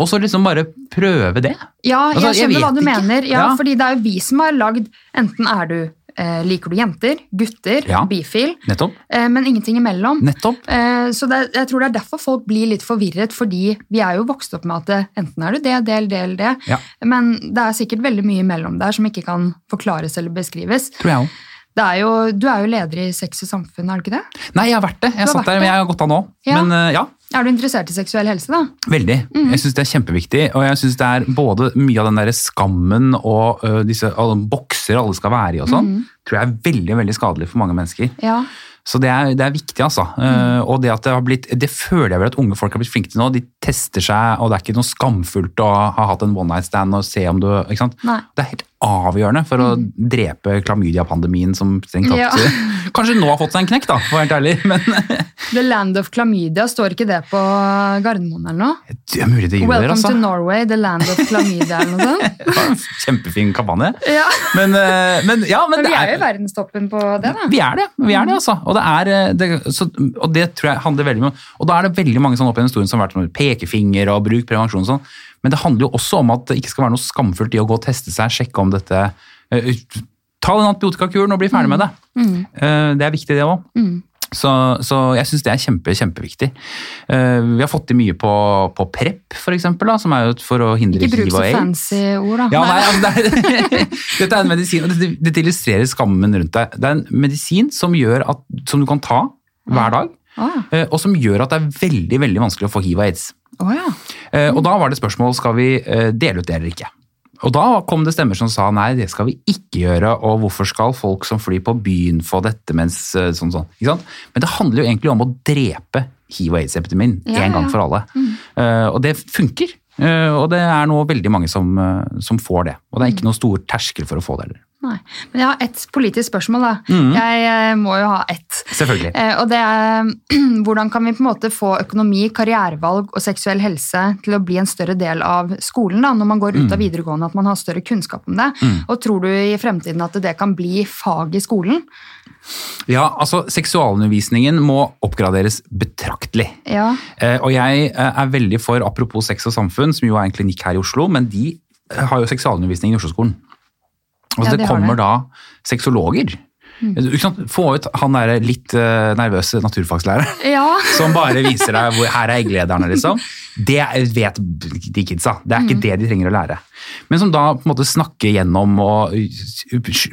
og så liksom bare prøve det. Ja, jeg Altså, jeg hva du ikke. mener. Ja, Ja. fordi det er jo vi som har lagd Enten er du eh, Liker du jenter, gutter, Ja. bifil, Nettopp. eh, men ingenting imellom. Nettopp. Eh, Så det, jeg tror det er derfor folk blir litt forvirret, fordi vi er jo vokst opp med at det, enten er du det, det eller det eller det. Ja. Men det er sikkert veldig mye imellom der som ikke kan forklares eller beskrives. Tror jeg òg. Det er jo, du er jo leder i Sex og samfunn, er du ikke det? Nei, jeg har vært det. Jeg har satt der, men jeg har gått av nå. Ja. Men øh, ja, Er du interessert i seksuell helse, da? Veldig. Mhm. Jeg syns det er kjempeviktig. Og jeg syns det er både mye av den der skammen og ø, disse alle bokser alle skal være i og sånn, Mhm. tror jeg er veldig veldig skadelig for mange mennesker. Ja. Så det er, det er viktig, altså. Mm. Eh, og det at det har blitt Det føler jeg vel at unge folk har blitt flinke til nå. De tester seg, og det er ikke noe skamfullt å ha hatt en one night stand og se om du ikke sant? Nei. Det er helt avgjørende for å drepe klamydia-pandemien som strengt tatt Ja. Kanskje nå har fått seg en knekk, da, for å være helt ærlig. [laughs] Men The Land of klamydia, står ikke det på Gardermoen eller noe? det er mulig det gjør Welcome altså. to Norway, The Land of klamydia eller noe sånt? [laughs] Kjempefin kampanje. Ja. Men, eh, men ja, men Men vi er jo i verdenstoppen på det, da. vi er det, vi er det altså. Og det, er, eh, det, så, og det tror jeg handler veldig om Og da er det veldig mange sånn opp i historien som har vært med pekefinger og bruk prevensjon og sånn. Men det handler jo også om at det ikke skal være noe skamfullt i å gå og teste seg, sjekke om dette eh, Ta den antibiotikakuren og bli ferdig med det. Mm. Det er viktig, det òg. Mm. Så, så jeg syns det er kjempe, kjempeviktig. Eh, Vi har fått til mye på, på PREP, for eksempel, da, som er jo for å hindre Ikke bruk hiv så og aids. fancy ord, da. Ja, Nei, altså, det er, [laughs] dette er en medisin, og dette, dette illustrerer skammen rundt deg. Det er en medisin som, at, som du kan ta hver dag, ja. eh, og som gjør at det er veldig veldig vanskelig å få hiv og aids. Å ja. mm. Og da var det spørsmål skal vi eh, dele ut det eller ikke. Og da kom det stemmer som sa nei, det skal vi ikke gjøre, og hvorfor skal folk som flyr på byen få dette mens eh, sånn sånn. Men det handler jo egentlig om å drepe hiv- og aids-epidemien Ja, en gang for alle. Eh, Og det funker. Eh, Og det er nå veldig mange som, eh, som får det. Og det er ikke noe stor terskel for å få det heller. Nei. Men jeg har ett politisk spørsmål, da. Mhm. Jeg eh, må jo ha ett. Selvfølgelig. Eh, og det er [clears throat] hvordan kan vi på en måte få økonomi, karrierevalg og seksuell helse til å bli en større del av skolen da, når man går ut Mm. av videregående, at man har større kunnskap om det? Og tror du i fremtiden at det kan bli fag i skolen? Ja, altså Seksualundervisningen må oppgraderes betraktelig. Ja. Eh, Og jeg er veldig for, apropos sex og samfunn, som jo er en klinikk her i Oslo, men de har jo seksualundervisning i Oslo-skolen. Altså Ja, det det kommer det. da sexologer Sant? Få ut han der litt eh, nervøse naturfagslæreren [laughs] Ja. [laughs] som bare viser deg hvor her er egglederne, liksom. Det vet de kidsa. Det er ikke det de trenger å lære. Men som da på en måte snakker gjennom og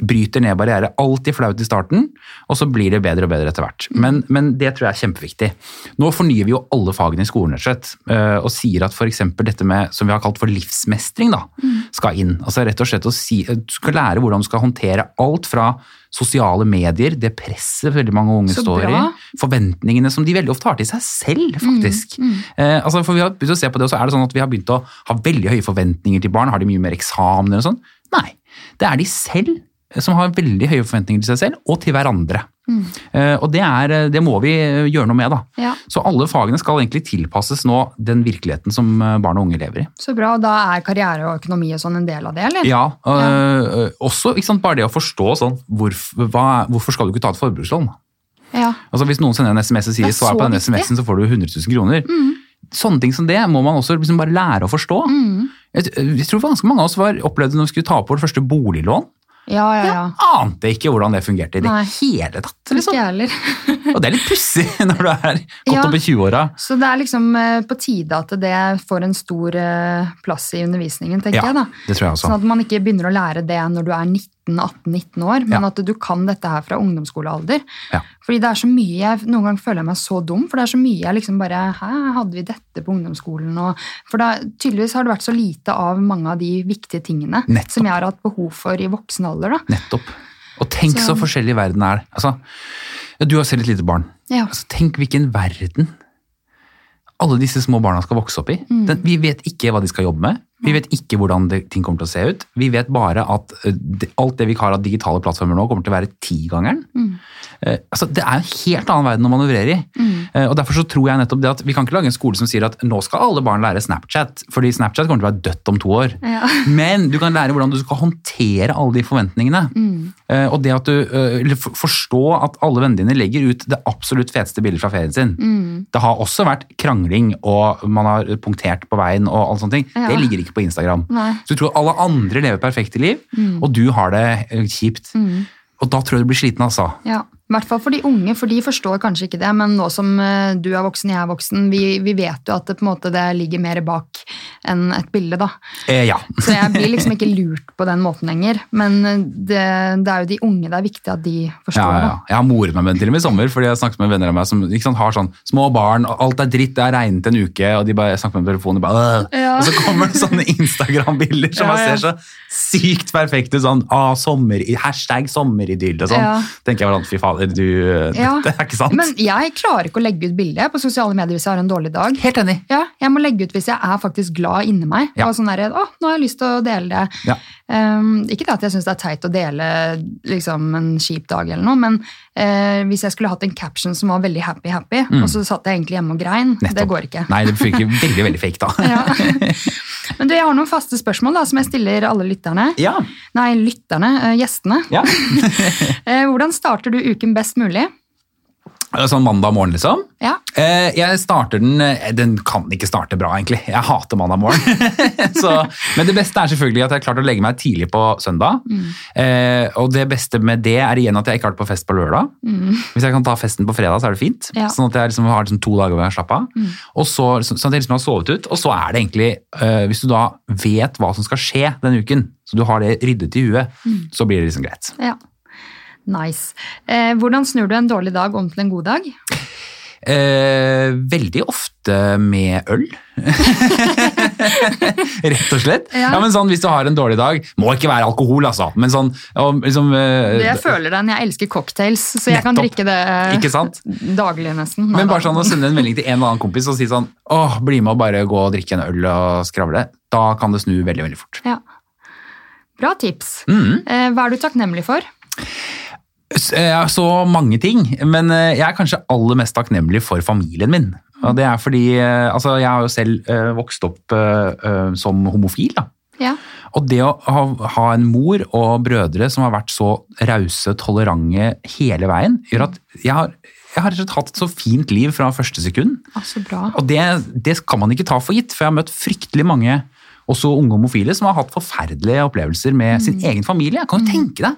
bryter ned barrierer. Alltid flaut i starten, og så blir det bedre og bedre etter hvert. Men, men det tror jeg er kjempeviktig. Nå fornyer vi jo alle fagene i skolen rett og slett, eh, og sier at f.eks. dette med, som vi har kalt for livsmestring, da, skal inn. Altså rett og slett å si, Du skal lære hvordan du skal håndtere alt fra sosiale medier, det presset veldig mange unge Så står bra. i, forventningene som de veldig ofte har til seg selv, faktisk. Eh, altså for vi har begynt å se på det, og så er det sånn at vi har begynt å ha veldig høye forventninger til barn. Har de mye mer eksamener og sånn? Nei. Det er de selv som har veldig høye forventninger til seg selv og til hverandre. Eh, og det, er, det må vi gjøre noe med, da. Ja. Så alle fagene skal egentlig tilpasses nå den virkeligheten som eh, barn og unge lever i. Så bra. Da er karriere og økonomi og sånn en del av det, eller? Ja, øh, også sant, bare det å forstå sånn, hvorfor, hva, hvorfor skal du ikke ta et forbrukslån? Ja. Altså Hvis noen sender en SMS og sier er svar på den. Mm. SMS-en, så får du 100 000 kroner. Sånne ting som det må man også liksom bare lære å forstå. Mm. Jeg, jeg tror ganske mange av oss var opplevde når vi skulle ta opp vårt første boliglån. Ja, ja, ja. Ante ikke hvordan det fungerte i det Nei. hele tatt. Liksom. jeg heller. [laughs] Og det er litt pussig [laughs] når du er godt Ja. opp i 20-åra. Så det er liksom eh, på tide at det får en stor eh, plass i undervisningen, tenker Ja, jeg da. det tror jeg også. Sånn at man ikke begynner å lære det når du er 19-18-19 år, men Ja. at du kan dette her fra ungdomsskolealder. Fordi det er så mye, jeg, Noen ganger føler jeg meg så dum, for det er så mye jeg liksom bare Hæ, hadde vi dette på ungdomsskolen? Og, for da, tydeligvis har det vært så lite av mange av de viktige tingene Nettopp. som jeg har hatt behov for i voksen alder. da. Nettopp. Og tenk så, Så- forskjellig verden er. Altså, du har selv et lite barn. Ja. Altså, tenk hvilken verden alle disse små barna skal vokse opp i. Mm. Den, vi vet ikke hva de skal jobbe med. Vi vet ikke hvordan det, ting kommer til å se ut. Vi vet bare at eh, det, alt det vi har av digitale plattformer nå, kommer til å være tigangeren. Mm. Uh, altså, det er en helt annen verden å manøvrere i. Eh, og Derfor så tror jeg nettopp det at vi kan ikke lage en skole som sier at nå skal alle barn lære Snapchat, fordi Snapchat kommer til å være dødt om to år. Ja. [laughs] Men du kan lære hvordan du skal håndtere alle de forventningene. Eh, og det at du forstå at alle vennene dine legger ut det absolutt feteste bildet fra ferien sin. Det har også vært krangling, og man har punktert på veien og alle sånne ting. Ja. Det ligger ikke på Instagram. Nei. Så du tror alle andre lever perfekte liv, og du har det kjipt. kjipt. Og da tror jeg du blir sliten, altså. Ja, i hvert fall for de unge, for de forstår kanskje ikke det, men nå som eh, du er voksen, jeg er voksen, vi, vi vet jo at det, på en måte, det ligger mer bak enn et bilde, da. Eh, ja. [laughs] Så jeg blir liksom ikke lurt på den måten lenger, men eh, det, det er jo de unge det er viktig at de forstår ja, ja. Jeg har moret meg med den til og med i sommer, fordi jeg har snakket med venner av meg som ikke sant, har sånn små barn, og alt er dritt, det har regnet en uke, og de bare snakker med telefonen, og bare, og så kommer det sånne Instagram-bilder som ja. ser så sykt perfekte ut, sånn, ah, sommer, hashtag sommeridyll og sånn. Tenker jeg, hvordan, fy fader, du, Ja. det er ikke sant. Men jeg klarer ikke å legge ut bilde på sosiale medier hvis jeg har en dårlig dag. Helt enig. Ja, jeg må legge ut hvis jeg er faktisk glad inni meg. Ja. Og sånn der, å, nå har jeg lyst til å dele det. Ja. Um, ikke det at jeg syns det er teit å dele liksom, en kjip dag, eller noe, men eh, hvis jeg skulle hatt en caption som var veldig happy-happy, og så satt jeg egentlig hjemme og grein, det Mm. Går ikke. Nei, det funker [laughs] veldig, veldig fake da. Ja. [laughs] Men du, jeg har noen faste spørsmål da, som jeg stiller alle lytterne. Ja. Nei, lytterne, eh, gjestene. ja. [laughs] Eh, hvordan starter du uken best mulig? Sånn mandag morgen, liksom. Ja. Eh, jeg starter den eh, Den kan ikke starte bra, egentlig. Jeg hater mandag morgen. [laughs] så, men det beste er selvfølgelig at jeg har klart å legge meg tidlig på søndag. Eh, og det beste med det er igjen at jeg ikke har vært på fest på lørdag. Hvis jeg kan ta festen på fredag, så er det fint. Ja. Sånn at jeg liksom har liksom to dager hvor jeg slapper av. Og så, så, sånn at jeg liksom har sovet ut. Og så er det egentlig, eh, hvis du da vet hva som skal skje denne uken, så du har det ryddet i huet, så blir det liksom greit. ja. Nice. Eh, hvordan snur du en dårlig dag om til en god dag? Eh, veldig ofte med øl. [laughs] Rett og slett. Ja. Ja. men sånn, Hvis du har en dårlig dag, må ikke være alkohol, altså. Men sånn, og liksom, eh, Jeg føler den. Jeg elsker cocktails, så jeg kan drikke det eh, Ikke sant? daglig nesten. Nei, Men bare sånn å sende en melding til en eller annen kompis og si sånn åh, bli med og bare gå og drikke en øl og skravle. Da kan det snu veldig, veldig fort. Ja. Bra tips. Mm. Eh, hva er du takknemlig for? Eh, Så mange ting, men eh, jeg er kanskje aller mest takknemlig for familien min. Og det er fordi eh, altså, jeg har jo selv vokst opp som homofil. da. Ja. Og det å ha, ha en mor og brødre som har vært så rause, tolerante hele veien, gjør at jeg har, jeg har hatt et så fint liv fra første sekund. Ah, så bra. Og det, det kan man ikke ta for gitt, for jeg har møtt fryktelig mange også unge homofile som har hatt forferdelige opplevelser med sin egen familie. Kan du tenke deg?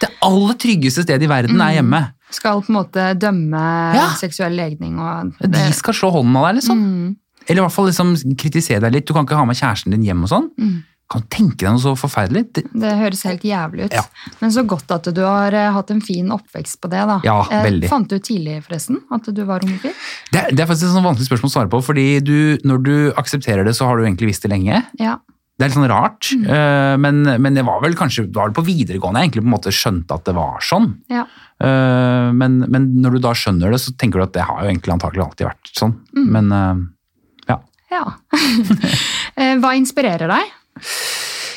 Det aller tryggeste stedet i verden er hjemme. Skal på en måte dømme Ja. seksuell legning og De skal slå hånden av deg, liksom. Mm. Eller i hvert fall liksom kritisere deg litt. Du kan ikke ha med kjæresten din hjem og sånn. Mm. Kan du tenke deg noe så forferdelig? Det, Det høres helt jævlig ut. Ja. Men så godt at du har eh, hatt en fin oppvekst på det, da. Ja, Eh, veldig. Fant du tidlig, forresten, at du var homofil? det, det er faktisk et sånn vanskelig spørsmål å svare på, fordi du, når du aksepterer det, så har du egentlig visst det lenge. Ja. Det er litt sånn rart, Mm. eh, men, men det var vel kanskje det var vel på videregående jeg egentlig på en måte skjønte at det var sånn. ja. Eh, men, men når du da skjønner det, så tenker du at det har jo egentlig antakelig alltid vært sånn. Mm. Men eh, ja. ja. [laughs] Eh, Hva inspirerer deg?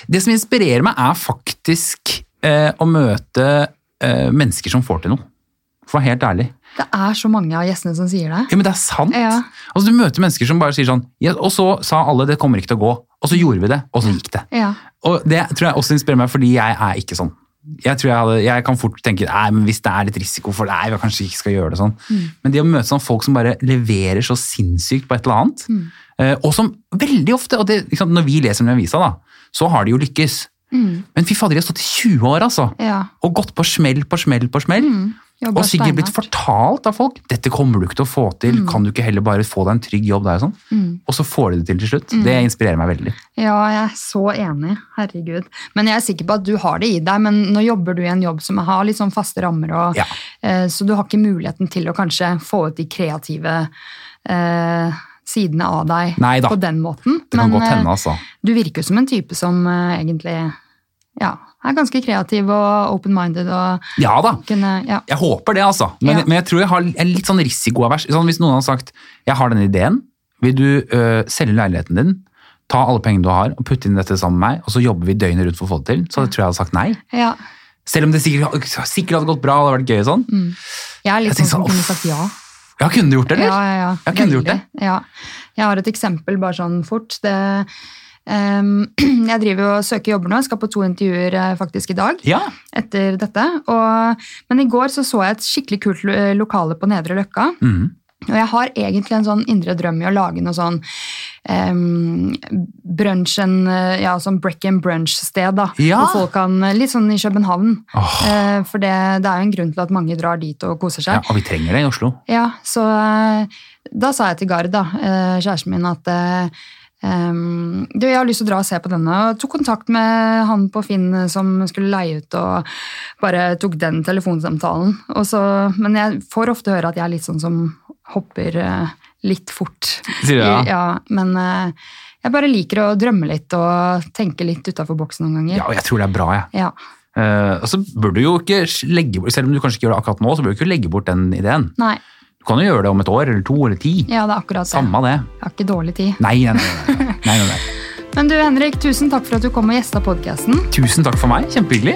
Det som inspirerer meg, er faktisk eh, å møte eh, mennesker som får til noe. For å være helt ærlig. Det er så mange av gjestene som sier det. Ja, men det er sant. Ja. Altså, du møter mennesker som bare sier sånn ja, Og så sa alle det kommer ikke til å gå. Og så gjorde vi det, og så gikk det. Ja. Og det tror jeg også inspirerer meg, fordi jeg er ikke sånn. Jeg tror jeg, hadde, jeg kan fort tenke nei, men hvis det er litt risiko for det, nei, vi kanskje ikke skal gjøre det sånn. Men det å møte sånn folk som bare leverer så sinnssykt på et eller annet, mm. og som veldig ofte, og det, sant, når vi leser om i avisa, da, så har de jo lykkes. Men fy fader, de har stått i 20 år, altså. ja. Og gått på smell på smell på smell. Og sikkert blitt fortalt av folk dette kommer du ikke til å få til, kan du ikke heller bare få deg en trygg jobb der og sånn? Mm. Og så får de det til til slutt. Det inspirerer meg veldig. Ja, jeg er så enig. Herregud. Men jeg er sikker på at du har det i deg, men nå jobber du i en jobb som har litt sånn faste rammer, og, Ja. eh, så du har ikke muligheten til å kanskje få ut de kreative eh, sidene av deg Neida. på den måten. Det kan men godt hende, eh, altså. du virker jo som en type som eh, egentlig ja, er ganske kreativ og open-minded Ja da. kunne ja. Jeg håper det, altså. Men, Ja. men jeg tror jeg har en litt sånn risikoavers. Sånn, hvis noen har sagt jeg har denne ideen, vil du øh, selge leiligheten din, ta alle pengene du har og putte inn dette sammen med meg, og så jobber vi døgnet rundt for å få det til, så tror jeg hadde sagt nei. ja. Selv om det sikkert, sikkert hadde gått bra og det hadde vært gøy og sånn. Jeg er litt Jeg sånn som sånn, kunne sagt ja. Ja, kunne du gjort det, eller? Ja, ja, ja. Jeg, gjort det. Ja. Jeg har et eksempel bare sånn fort. Det, [clears throat] jeg driver og søker jobber nå. Jeg skal på to intervjuer eh, faktisk i dag Ja. etter dette. Og, men i går så, så jeg et skikkelig kult lokale på Nedre Løkka. Mm. Og jeg har egentlig en sånn indre drøm i å lage noe sånn um, brunch, en, eh, ja, sånn break and brunch-sted. da, Ja. Hvor folk kan, Litt sånn i København. Oh. Uh, for det, det er jo en grunn til at mange drar dit og koser seg. ja. Og vi trenger det i Oslo. Ja, så uh, da sa jeg til Gard, da, uh, kjæresten min, at em, du, jeg har lyst til å dra og se på denne. Og tok kontakt med han på Finn som skulle leie ut, og bare tok den telefonsamtalen. Og så, men jeg får ofte høre at jeg er litt sånn som hopper eh, litt fort. Sier du det? Ja, [laughs] men eh, jeg bare liker å drømme litt og tenke litt utafor boksen noen ganger. Ja, og jeg tror det er bra, jeg. Ja. Uh, så bør du jo ikke legge bort, Selv om du kanskje ikke gjør det akkurat nå, så bør du ikke legge bort den ideen. Nei, Du kan jo gjøre det om et år eller to eller ti. ja, det er akkurat det. Samme det. Jeg har ikke dårlig tid. Nei, nei, nei. nei, nei, nei. [laughs] Men du, Henrik, tusen takk for at du kom og gjesta podkasten. Tusen takk for meg. Kjempehyggelig.